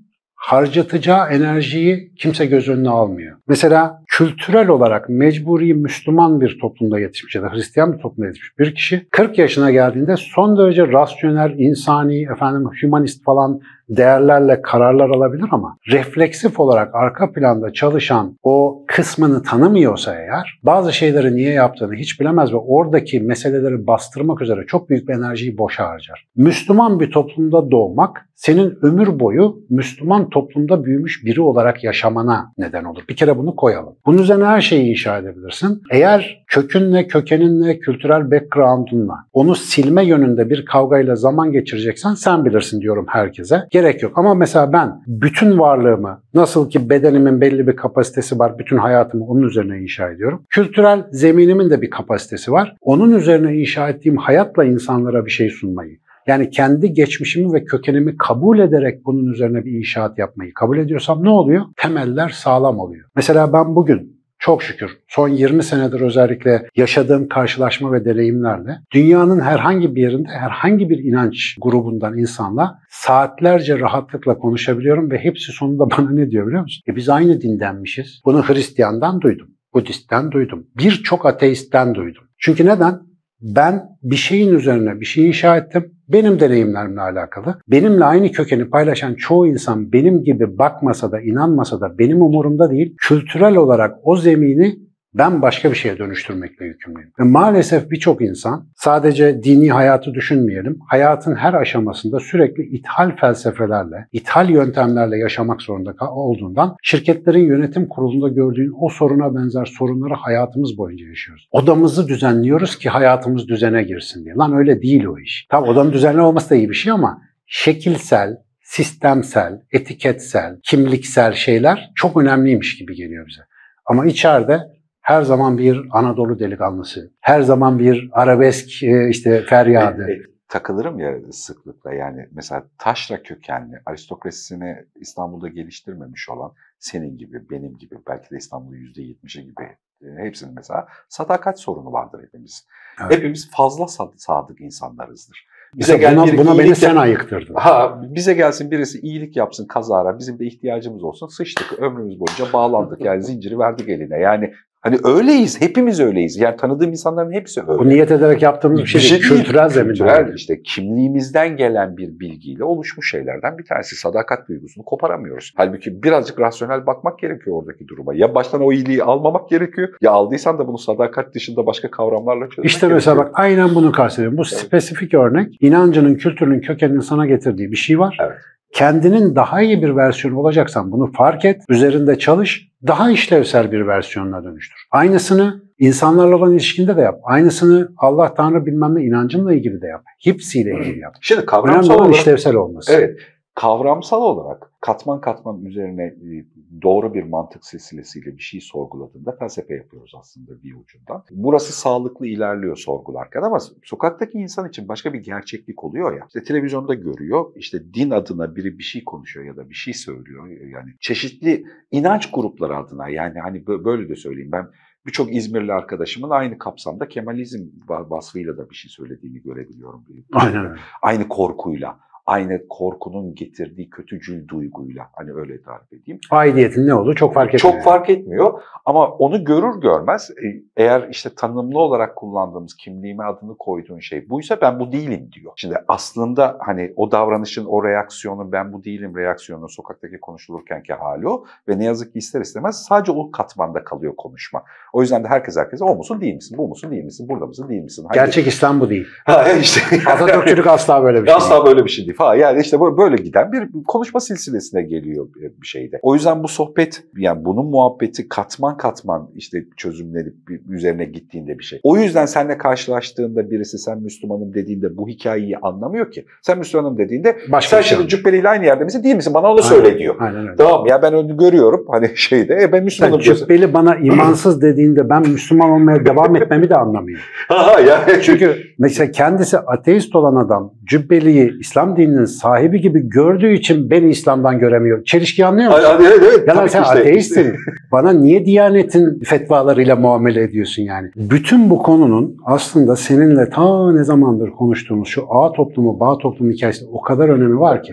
harcatacağı enerjiyi kimse göz önüne almıyor. Mesela kültürel olarak mecburi Müslüman bir toplumda yetişmiş ya da Hristiyan bir toplumda yetişmiş bir kişi 40 yaşına geldiğinde son derece rasyonel, insani, efendim humanist falan değerlerle kararlar alabilir ama refleksif olarak arka planda çalışan o kısmını tanımıyorsa eğer bazı şeyleri niye yaptığını hiç bilemez ve oradaki meseleleri bastırmak üzere çok büyük bir enerjiyi boşa harcar. Müslüman bir toplumda doğmak senin ömür boyu Müslüman toplumda büyümüş biri olarak yaşamana neden olur. Bir kere bunu koyalım. Bunun üzerine her şeyi inşa edebilirsin. Eğer kökünle, kökeninle, kültürel background'unla onu silme yönünde bir kavgayla zaman geçireceksen sen bilirsin diyorum herkese. Gerek yok. Ama mesela ben bütün varlığımı nasıl ki bedenimin belli bir kapasitesi var, bütün hayatımı onun üzerine inşa ediyorum. Kültürel zeminimin de bir kapasitesi var. Onun üzerine inşa ettiğim hayatla insanlara bir şey sunmayı. Yani kendi geçmişimi ve kökenimi kabul ederek bunun üzerine bir inşaat yapmayı kabul ediyorsam ne oluyor? Temeller sağlam oluyor. Mesela ben bugün çok şükür son 20 senedir özellikle yaşadığım karşılaşma ve deneyimlerle dünyanın herhangi bir yerinde herhangi bir inanç grubundan insanla saatlerce rahatlıkla konuşabiliyorum ve hepsi sonunda bana ne diyor biliyor musun? E biz aynı dindenmişiz. Bunu Hristiyan'dan duydum, Budist'ten duydum, birçok ateistten duydum. Çünkü neden? Ben bir şeyin üzerine bir şey inşa ettim. Benim deneyimlerimle alakalı. Benimle aynı kökeni paylaşan çoğu insan benim gibi bakmasa da inanmasa da benim umurumda değil. Kültürel olarak o zemini ben başka bir şeye dönüştürmekle yükümlüyüm. Ve maalesef birçok insan sadece dini hayatı düşünmeyelim. Hayatın her aşamasında sürekli ithal felsefelerle, ithal yöntemlerle yaşamak zorunda olduğundan şirketlerin yönetim kurulunda gördüğün o soruna benzer sorunları hayatımız boyunca yaşıyoruz. Odamızı düzenliyoruz ki hayatımız düzene girsin diye. Lan öyle değil o iş. Tabi odanın düzenli olması da iyi bir şey ama şekilsel, sistemsel, etiketsel, kimliksel şeyler çok önemliymiş gibi geliyor bize. Ama içeride her zaman bir Anadolu delikanlısı, her zaman bir arabesk e, işte feryadı. E, e, takılırım ya sıklıkla yani mesela taşra kökenli aristokrasisini İstanbul'da geliştirmemiş olan senin gibi, benim gibi belki de İstanbul'un %70'i gibi hepsinin mesela sadakat sorunu vardır hepimiz. Evet. Hepimiz fazla sadık insanlarızdır. Bize gel buna, buna beni sen ayıktırdın. Ha, bize gelsin birisi iyilik yapsın kazara bizim de ihtiyacımız olsun sıçtık ömrümüz boyunca bağlandık yani zinciri verdik eline yani Hani öyleyiz, hepimiz öyleyiz. Yani tanıdığım insanların hepsi öyle. Bu niyet ederek yaptığımız bir şey, bir şey değil. Kültürel zemin. Kültürel işte kimliğimizden gelen bir bilgiyle oluşmuş şeylerden bir tanesi. Sadakat duygusunu koparamıyoruz. Halbuki birazcık rasyonel bakmak gerekiyor oradaki duruma. Ya baştan o iyiliği almamak gerekiyor. Ya aldıysan da bunu sadakat dışında başka kavramlarla çözmek İşte mesela bak aynen bunu kastediyorum. Bu evet. spesifik örnek inancının, kültürünün kökeninin sana getirdiği bir şey var. Evet kendinin daha iyi bir versiyonu olacaksan bunu fark et, üzerinde çalış, daha işlevsel bir versiyonuna dönüştür. Aynısını insanlarla olan ilişkinde de yap. Aynısını Allah Tanrı bilmem ne inancınla ilgili de yap. Hepsiyle ilgili yap. Şimdi kavramsal Önemli olan işlevsel olması. Evet. Kavramsal olarak katman katman üzerine e, doğru bir mantık silsilesiyle bir şey sorguladığında felsefe yapıyoruz aslında bir ucundan. Burası sağlıklı ilerliyor sorgularken ama sokaktaki insan için başka bir gerçeklik oluyor ya. İşte televizyonda görüyor, işte din adına biri bir şey konuşuyor ya da bir şey söylüyor. Yani çeşitli inanç grupları adına yani hani böyle de söyleyeyim ben birçok İzmirli arkadaşımın aynı kapsamda Kemalizm vasfıyla da bir şey söylediğini görebiliyorum. Aynen. Aynı korkuyla aynı korkunun getirdiği kötücül duyguyla hani öyle tarif edeyim. Aidiyetin ne olduğu çok fark etmiyor. Çok fark etmiyor ama onu görür görmez e, eğer işte tanımlı olarak kullandığımız kimliğime adını koyduğun şey buysa ben bu değilim diyor. Şimdi aslında hani o davranışın o reaksiyonun ben bu değilim reaksiyonu sokaktaki konuşulurkenki hali o ve ne yazık ki ister istemez sadece o katmanda kalıyor konuşma. O yüzden de herkes herkese o musun değil misin, bu musun değil misin, burada mısın değil misin? Hani Gerçek İslam bu değil. Ha işte. Atatürkçülük asla böyle bir şey Asla böyle bir şey değil falan. Yani işte böyle giden bir konuşma silsilesine geliyor bir şeyde. O yüzden bu sohbet yani bunun muhabbeti katman katman işte çözümlenip üzerine gittiğinde bir şey. O yüzden seninle karşılaştığında birisi sen Müslümanım dediğinde bu hikayeyi anlamıyor ki. Sen Müslümanım dediğinde Başka sen şimdi şey. cübbeliyle aynı yerde misin değil misin? Bana onu söyle diyor. Aynen öyle. Tamam ya ben onu görüyorum hani şeyde e ben Müslümanım. Sen cübbeli bana imansız dediğinde ben Müslüman olmaya devam etmemi de anlamıyor. Ha ya. Çünkü mesela kendisi ateist olan adam cübbeliyi İslam dininin sahibi gibi gördüğü için beni İslam'dan göremiyor. Çelişki anlıyor musun? Evet, evet, evet. Ya sen işte, ateistsin. Bana niye Diyanet'in fetvalarıyla muamele ediyorsun yani? Bütün bu konunun aslında seninle ta ne zamandır konuştuğumuz şu A toplumu, bağ toplumu hikayesinde o kadar önemi var ki.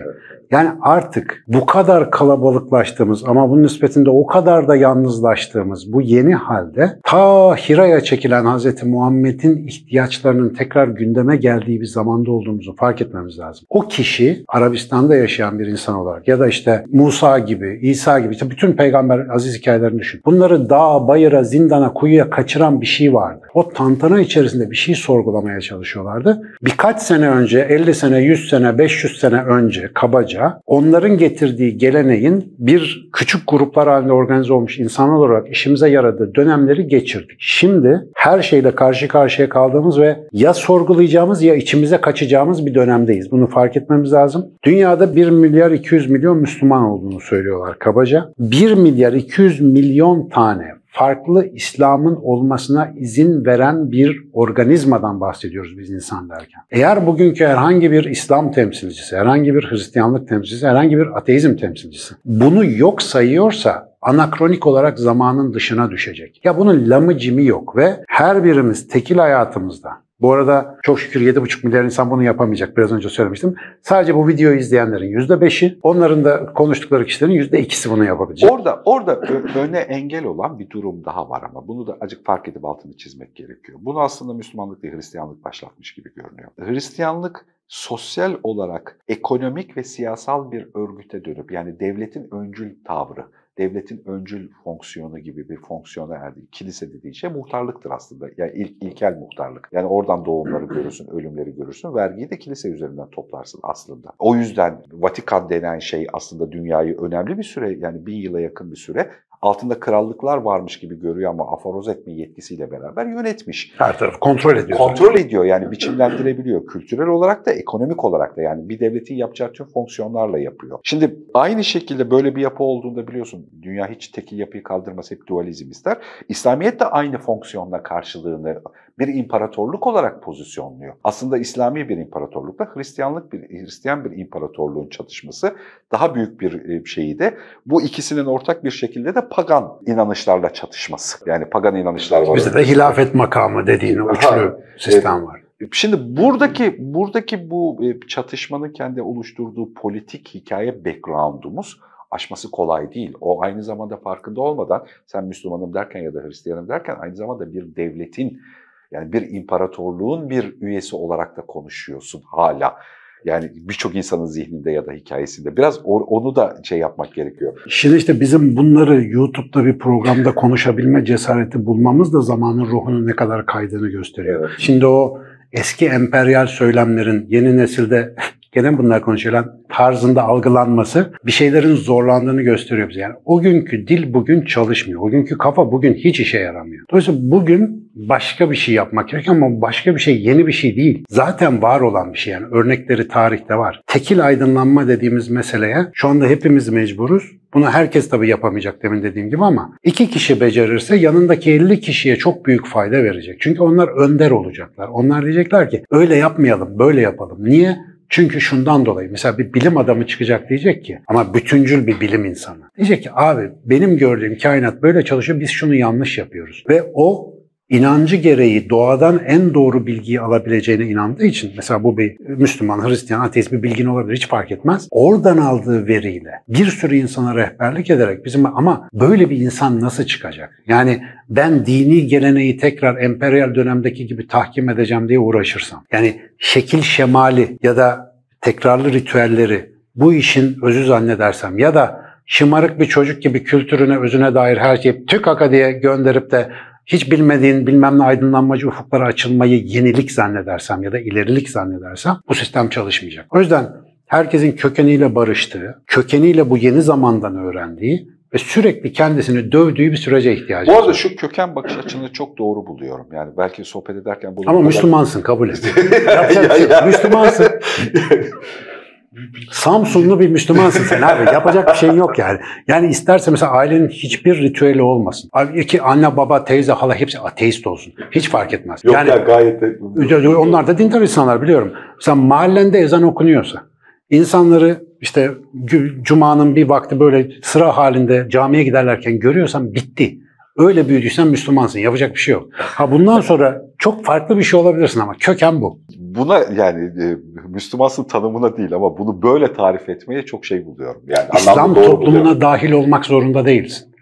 Yani artık bu kadar kalabalıklaştığımız ama bunun nispetinde o kadar da yalnızlaştığımız bu yeni halde ta Hira'ya çekilen Hz. Muhammed'in ihtiyaçlarının tekrar gündeme geldiği bir zamanda olduğumuzu fark etmemiz lazım. O kişi Arabistan'da yaşayan bir insan olarak ya da işte Musa gibi, İsa gibi işte bütün peygamber aziz hikayelerini düşün. Bunları dağa, bayıra, zindana, kuyuya kaçıran bir şey vardı. O tantana içerisinde bir şey sorgulamaya çalışıyorlardı. Birkaç sene önce, 50 sene, 100 sene, 500 sene önce kabaca onların getirdiği geleneğin bir küçük gruplar halinde organize olmuş insanlar olarak işimize yaradığı dönemleri geçirdik. Şimdi her şeyle karşı karşıya kaldığımız ve ya sorgulayacağımız ya içimize kaçacağımız bir dönemdeyiz. Bunu fark etmemiz lazım. Dünyada 1 milyar 200 milyon Müslüman olduğunu söylüyorlar kabaca. 1 milyar 200 milyon tane farklı İslam'ın olmasına izin veren bir organizmadan bahsediyoruz biz insan derken. Eğer bugünkü herhangi bir İslam temsilcisi, herhangi bir Hristiyanlık temsilcisi, herhangi bir ateizm temsilcisi bunu yok sayıyorsa anakronik olarak zamanın dışına düşecek. Ya bunun lamı cimi yok ve her birimiz tekil hayatımızda bu arada çok şükür 7,5 milyar insan bunu yapamayacak. Biraz önce söylemiştim. Sadece bu videoyu izleyenlerin %5'i, onların da konuştukları kişilerin %2'si bunu yapabilecek. Orada orada öne engel olan bir durum daha var ama bunu da acık fark edip altını çizmek gerekiyor. Bunu aslında Müslümanlık değil Hristiyanlık başlatmış gibi görünüyor. Hristiyanlık sosyal olarak ekonomik ve siyasal bir örgüte dönüp yani devletin öncül tavrı, devletin öncül fonksiyonu gibi bir fonksiyona erdi. Kilise dediği şey muhtarlıktır aslında. Yani ilk ilkel muhtarlık. Yani oradan doğumları görürsün, ölümleri görürsün. Vergiyi de kilise üzerinden toplarsın aslında. O yüzden Vatikan denen şey aslında dünyayı önemli bir süre yani bin yıla yakın bir süre altında krallıklar varmış gibi görüyor ama aforoz etme yetkisiyle beraber yönetmiş. Her tarafı kontrol ediyor. Kontrol ediyor yani biçimlendirebiliyor. Kültürel olarak da ekonomik olarak da yani bir devletin yapacağı tüm fonksiyonlarla yapıyor. Şimdi aynı şekilde böyle bir yapı olduğunda biliyorsun dünya hiç tekil yapıyı kaldırmaz hep dualizm ister. İslamiyet de aynı fonksiyonla karşılığını bir imparatorluk olarak pozisyonluyor. Aslında İslami bir imparatorlukla Hristiyanlık bir Hristiyan bir imparatorluğun çatışması daha büyük bir e, şeyi de bu ikisinin ortak bir şekilde de pagan inanışlarla çatışması. Yani pagan inanışlar var. Bizde de hilafet makamı dediğin Ha, sistem var. Şimdi buradaki buradaki bu e, çatışmanın kendi oluşturduğu politik hikaye background'umuz aşması kolay değil. O aynı zamanda farkında olmadan sen Müslümanım derken ya da Hristiyanım derken aynı zamanda bir devletin yani bir imparatorluğun bir üyesi olarak da konuşuyorsun hala. Yani birçok insanın zihninde ya da hikayesinde. Biraz onu da şey yapmak gerekiyor. Şimdi işte bizim bunları YouTube'da bir programda konuşabilme cesareti bulmamız da zamanın ruhunun ne kadar kaydığını gösteriyor. Evet. Şimdi o eski emperyal söylemlerin yeni nesilde gene bunlar konuşulan tarzında algılanması bir şeylerin zorlandığını gösteriyor bize. Yani o günkü dil bugün çalışmıyor. O günkü kafa bugün hiç işe yaramıyor. Dolayısıyla bugün başka bir şey yapmak gerekiyor ama başka bir şey yeni bir şey değil. Zaten var olan bir şey yani örnekleri tarihte var. Tekil aydınlanma dediğimiz meseleye şu anda hepimiz mecburuz. Bunu herkes tabii yapamayacak demin dediğim gibi ama iki kişi becerirse yanındaki 50 kişiye çok büyük fayda verecek. Çünkü onlar önder olacaklar. Onlar diyecekler ki öyle yapmayalım, böyle yapalım. Niye? Çünkü şundan dolayı mesela bir bilim adamı çıkacak diyecek ki ama bütüncül bir bilim insanı. Diyecek ki abi benim gördüğüm kainat böyle çalışıyor biz şunu yanlış yapıyoruz. Ve o inancı gereği doğadan en doğru bilgiyi alabileceğine inandığı için mesela bu bir Müslüman, Hristiyan, ateist bir bilgin olabilir hiç fark etmez. Oradan aldığı veriyle bir sürü insana rehberlik ederek bizim ama böyle bir insan nasıl çıkacak? Yani ben dini geleneği tekrar emperyal dönemdeki gibi tahkim edeceğim diye uğraşırsam. Yani şekil şemali ya da tekrarlı ritüelleri bu işin özü zannedersem ya da şımarık bir çocuk gibi kültürüne, özüne dair her şeyi tük haka diye gönderip de hiç bilmediğin bilmem ne aydınlanmacı ufuklara açılmayı yenilik zannedersem ya da ilerilik zannedersem bu sistem çalışmayacak. O yüzden herkesin kökeniyle barıştığı, kökeniyle bu yeni zamandan öğrendiği ve sürekli kendisini dövdüğü bir sürece ihtiyacı Bu var. arada şu köken bakış açını çok doğru buluyorum. Yani belki sohbet ederken bunu Ama kadar- Müslümansın kabul et. Şey yok. Ya, ya. Müslümansın. Samsunlu bir Müslümansın sen abi. Yapacak bir şeyin yok yani. Yani isterse mesela ailenin hiçbir ritüeli olmasın. Ki anne, baba, teyze, hala hepsi ateist olsun. Hiç fark etmez. Yok yani ya gayet de... onlar da dindar insanlar biliyorum. Mesela mahallende ezan okunuyorsa, insanları işte cumanın bir vakti böyle sıra halinde camiye giderlerken görüyorsan bitti. Öyle büyüdüysen Müslümansın. Yapacak bir şey yok. Ha bundan sonra çok farklı bir şey olabilirsin ama köken bu. Buna yani e, Müslümansın tanımına değil ama bunu böyle tarif etmeye çok şey buluyorum. Yani İslam toplumuna buluyorum. dahil olmak zorunda değilsin.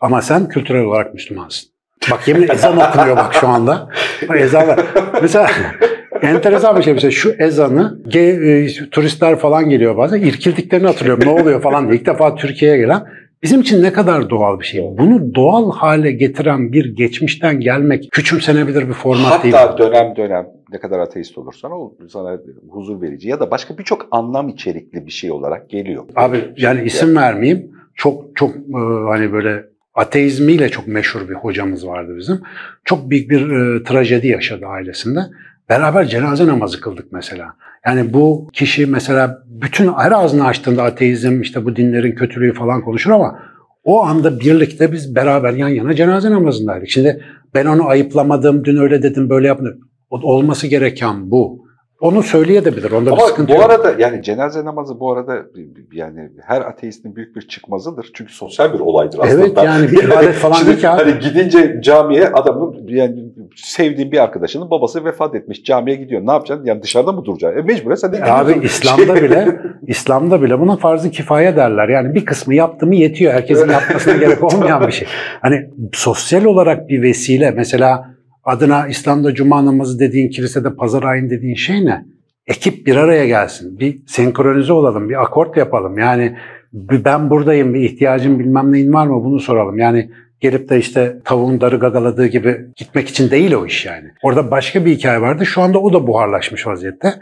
Ama sen kültürel olarak Müslümansın. Bak yemin ezan okunuyor bak şu anda. Ezan. Mesela enteresan bir şey mesela şu ezanı ge- e, turistler falan geliyor bazen irkildiklerini hatırlıyorum ne oluyor falan diye. İlk defa Türkiye'ye gelen bizim için ne kadar doğal bir şey. Bunu doğal hale getiren bir geçmişten gelmek küçümsenebilir bir format değil. Hatta dönem dönem ne kadar ateist olursan o sana huzur verici ya da başka birçok anlam içerikli bir şey olarak geliyor. Abi yani isim vermeyeyim. Çok çok e, hani böyle ateizmiyle çok meşhur bir hocamız vardı bizim. Çok büyük bir e, trajedi yaşadı ailesinde. Beraber cenaze namazı kıldık mesela. Yani bu kişi mesela bütün her ağzını açtığında ateizm işte bu dinlerin kötülüğü falan konuşur ama o anda birlikte biz beraber yan yana cenaze namazındaydık. Şimdi ben onu ayıplamadım, dün öyle dedim, böyle yapmadım. Olması gereken bu. Onu söyleyebilir, onda bir Ama sıkıntı bu yok. arada yani cenaze namazı bu arada yani her ateistin büyük bir çıkmazıdır. Çünkü sosyal bir olaydır aslında. Evet yani bir ibadet falan değil ki abi. Hani gidince camiye adamın yani sevdiğin bir arkadaşının babası vefat etmiş. Camiye gidiyor. Ne yapacaksın? Yani dışarıda mı duracaksın? E mecburen sen de E Abi. İslam'da bile İslam'da bile buna farz-ı kifaye derler. Yani bir kısmı yaptı mı yetiyor. Herkesin yapmasına gerek olmayan bir şey. Hani sosyal olarak bir vesile mesela adına İslam'da cuma namazı dediğin kilisede pazar ayın dediğin şey ne? Ekip bir araya gelsin. Bir senkronize olalım. Bir akort yapalım. Yani ben buradayım. Bir ihtiyacın bilmem neyin var mı? Bunu soralım. Yani gelip de işte tavuğun darı gagaladığı gibi gitmek için değil o iş yani. Orada başka bir hikaye vardı. Şu anda o da buharlaşmış vaziyette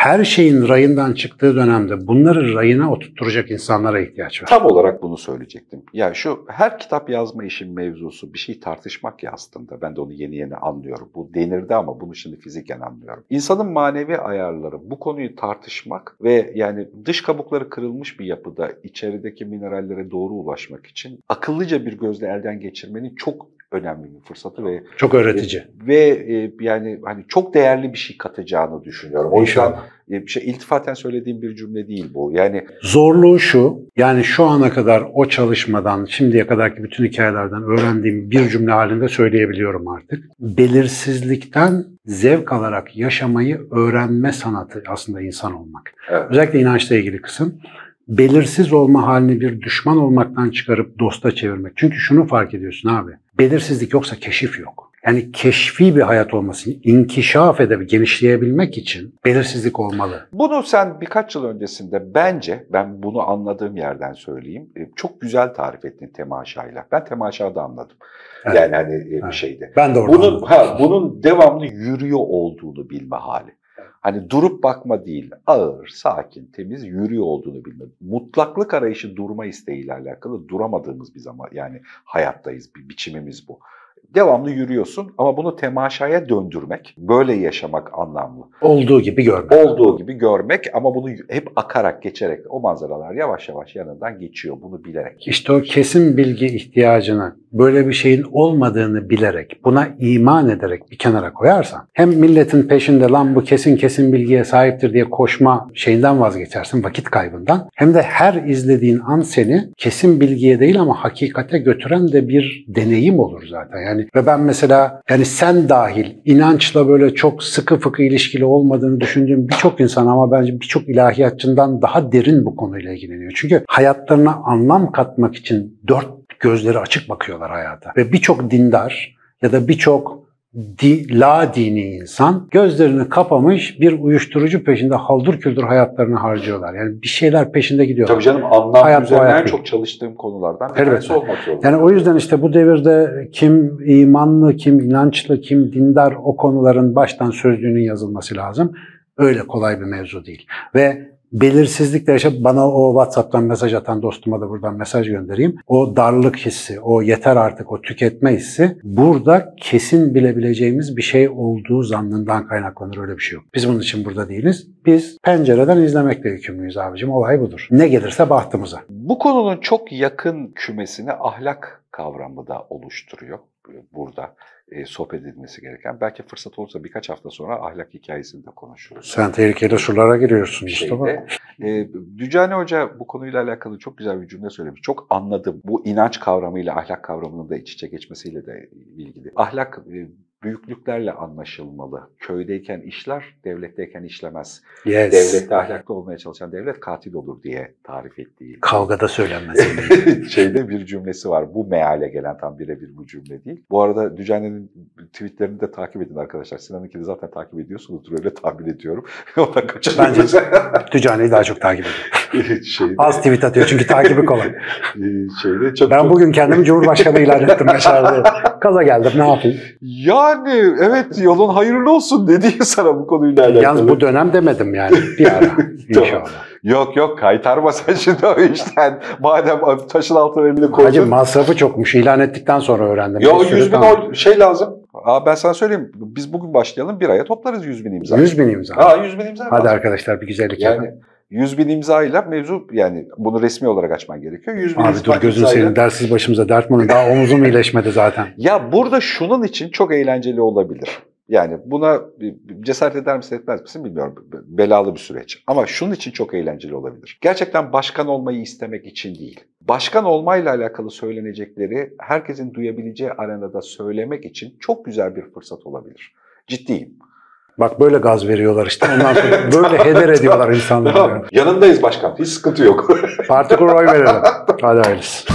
her şeyin rayından çıktığı dönemde bunları rayına oturtturacak insanlara ihtiyaç var. Tam olarak bunu söyleyecektim. Ya şu her kitap yazma işin mevzusu bir şey tartışmak ya aslında. Ben de onu yeni yeni anlıyorum. Bu denirdi ama bunu şimdi fiziken anlıyorum. İnsanın manevi ayarları bu konuyu tartışmak ve yani dış kabukları kırılmış bir yapıda içerideki minerallere doğru ulaşmak için akıllıca bir gözle elden geçirmenin çok önemli bir fırsatı ve Çok öğretici. ve e, yani hani çok değerli bir şey katacağını düşünüyorum. O yüzden e, şey iltifaten söylediğim bir cümle değil bu. Yani Zorluğu şu, yani şu ana kadar o çalışmadan, şimdiye kadarki bütün hikayelerden öğrendiğim bir cümle halinde söyleyebiliyorum artık. Belirsizlikten zevk alarak yaşamayı öğrenme sanatı aslında insan olmak. evet, Özellikle inançla ilgili kısım. Belirsiz olma halini bir düşman olmaktan çıkarıp dosta çevirmek. Çünkü şunu fark ediyorsun abi. Belirsizlik yoksa keşif yok. Yani keşfi bir hayat olması, inkişaf edebilmek, genişleyebilmek için belirsizlik olmalı. Bunu sen birkaç yıl öncesinde bence, ben bunu anladığım yerden söyleyeyim, e, çok güzel tarif ettin temaşayla. Ben temaşada anladım. Evet. Yani hani e, bir Evet. şeyde. Ben de orada Bunun, anladım. ha, bunun devamlı yürüyor olduğunu bilme hali. Hani durup bakma değil, ağır, sakin, temiz yürüyor olduğunu bilme. Mutlaklık arayışı durma isteğiyle alakalı duramadığımız bir zaman yani hayattayız, bir biçimimiz bu. Devamlı yürüyorsun ama bunu temaşaya döndürmek, böyle yaşamak anlamlı. Olduğu gibi görmek. Olduğu gibi görmek ama bunu hep akarak, geçerek o manzaralar yavaş yavaş yanından geçiyor bunu bilerek. İşte o kesin bilgi ihtiyacını, böyle bir şeyin olmadığını bilerek, buna iman ederek bir kenara koyarsan, hem milletin peşinde lan bu kesin kesin bilgiye sahiptir diye koşma şeyinden vazgeçersin, vakit kaybından. Hem de her izlediğin an seni kesin bilgiye değil ama hakikate götüren de bir deneyim olur zaten. Yani ve ben mesela yani sen dahil inançla böyle çok sıkı fıkı ilişkili olmadığını düşündüğüm birçok insan ama bence birçok ilahiyatçından daha derin bu konuyla ilgileniyor. Çünkü hayatlarına anlam katmak için dört gözleri açık bakıyorlar hayata. Ve birçok dindar ya da birçok di, la dini insan gözlerini kapamış bir uyuşturucu peşinde haldır küldür hayatlarını harcıyorlar. Yani bir şeyler peşinde gidiyorlar. Tabii canım anlam Hayat üzerine hayat en çok çalıştığım konulardan bir tanesi olmak zorunda. Yani o yüzden işte bu devirde kim imanlı, kim inançlı, kim dindar o konuların baştan sözlüğünün yazılması lazım. Öyle kolay bir mevzu değil. Ve belirsizlikle yaşayıp bana o WhatsApp'tan mesaj atan dostuma da buradan mesaj göndereyim. O darlık hissi, o yeter artık, o tüketme hissi burada kesin bilebileceğimiz bir şey olduğu zannından kaynaklanır. Öyle bir şey yok. Biz bunun için burada değiliz. Biz pencereden izlemekle yükümlüyüz abicim. Olay budur. Ne gelirse bahtımıza. Bu konunun çok yakın kümesini ahlak kavramı da oluşturuyor burada e, sohbet edilmesi gereken. Belki fırsat olursa birkaç hafta sonra ahlak hikayesini de konuşuruz. Sen tehlikeli sulara giriyorsun Mustafa. şeyde. E, Dücane Hoca bu konuyla alakalı çok güzel bir cümle söylemiş. Çok anladım. Bu inanç kavramıyla ahlak kavramının da iç içe geçmesiyle de ilgili. Ahlak e, büyüklüklerle anlaşılmalı. Köydeyken işler, devletteyken işlemez. Yes. Devlette ahlaklı olmaya çalışan devlet katil olur diye tarif ettiği. Kavgada söylenmez. şeyde bir cümlesi var. Bu meale gelen tam birebir bu cümle değil. Bu arada Dücane'nin tweetlerini de takip edin arkadaşlar. Sinan'ınki de zaten takip ediyorsunuzdur öyle tahmin ediyorum. Ona kaçırmıyoruz. Tüccaneyi daha çok takip ediyorum. şeyde, Az tweet atıyor çünkü takibi kolay. e, şeyde çok, Ben çok- bugün kendimi Cumhurbaşkanı ilan ettim diye. Kaza geldim ne yapayım? Yani evet yolun hayırlı olsun dedi sana bu konuyla alakalı. Yalnız bu dönem demedim yani. Bir ara inşallah. Yok yok kaytarma sen şimdi o işten. Madem taşın altına elini koydun. Hacı masrafı çokmuş. İlan ettikten sonra öğrendim. Ya Bir sürü 100 bin tamam. oy şey lazım. Aa, ben sana söyleyeyim. Biz bugün başlayalım bir aya toplarız 100 bin imza. 100 bin imza. Aa 100 bin imza. Hadi lazım. arkadaşlar bir güzellik yapın. Yani 100 bin imzayla mevzu yani bunu resmi olarak açman gerekiyor. 100 bin Abi dur gözünü imzayla- seveyim dersiz başımıza dert bunu. Daha omuzum iyileşmedi zaten. Ya burada şunun için çok eğlenceli olabilir. Yani buna cesaret eder misin etmez misin bilmiyorum. Belalı bir süreç. Ama şunun için çok eğlenceli olabilir. Gerçekten başkan olmayı istemek için değil. Başkan olmayla alakalı söylenecekleri herkesin duyabileceği arenada söylemek için çok güzel bir fırsat olabilir. Ciddiyim. Bak böyle gaz veriyorlar işte. Ondan sonra böyle heder ediyorlar insanları. Yanındayız başkan. Hiç sıkıntı yok. Parti kur oy verelim. Hadi hayırlısı.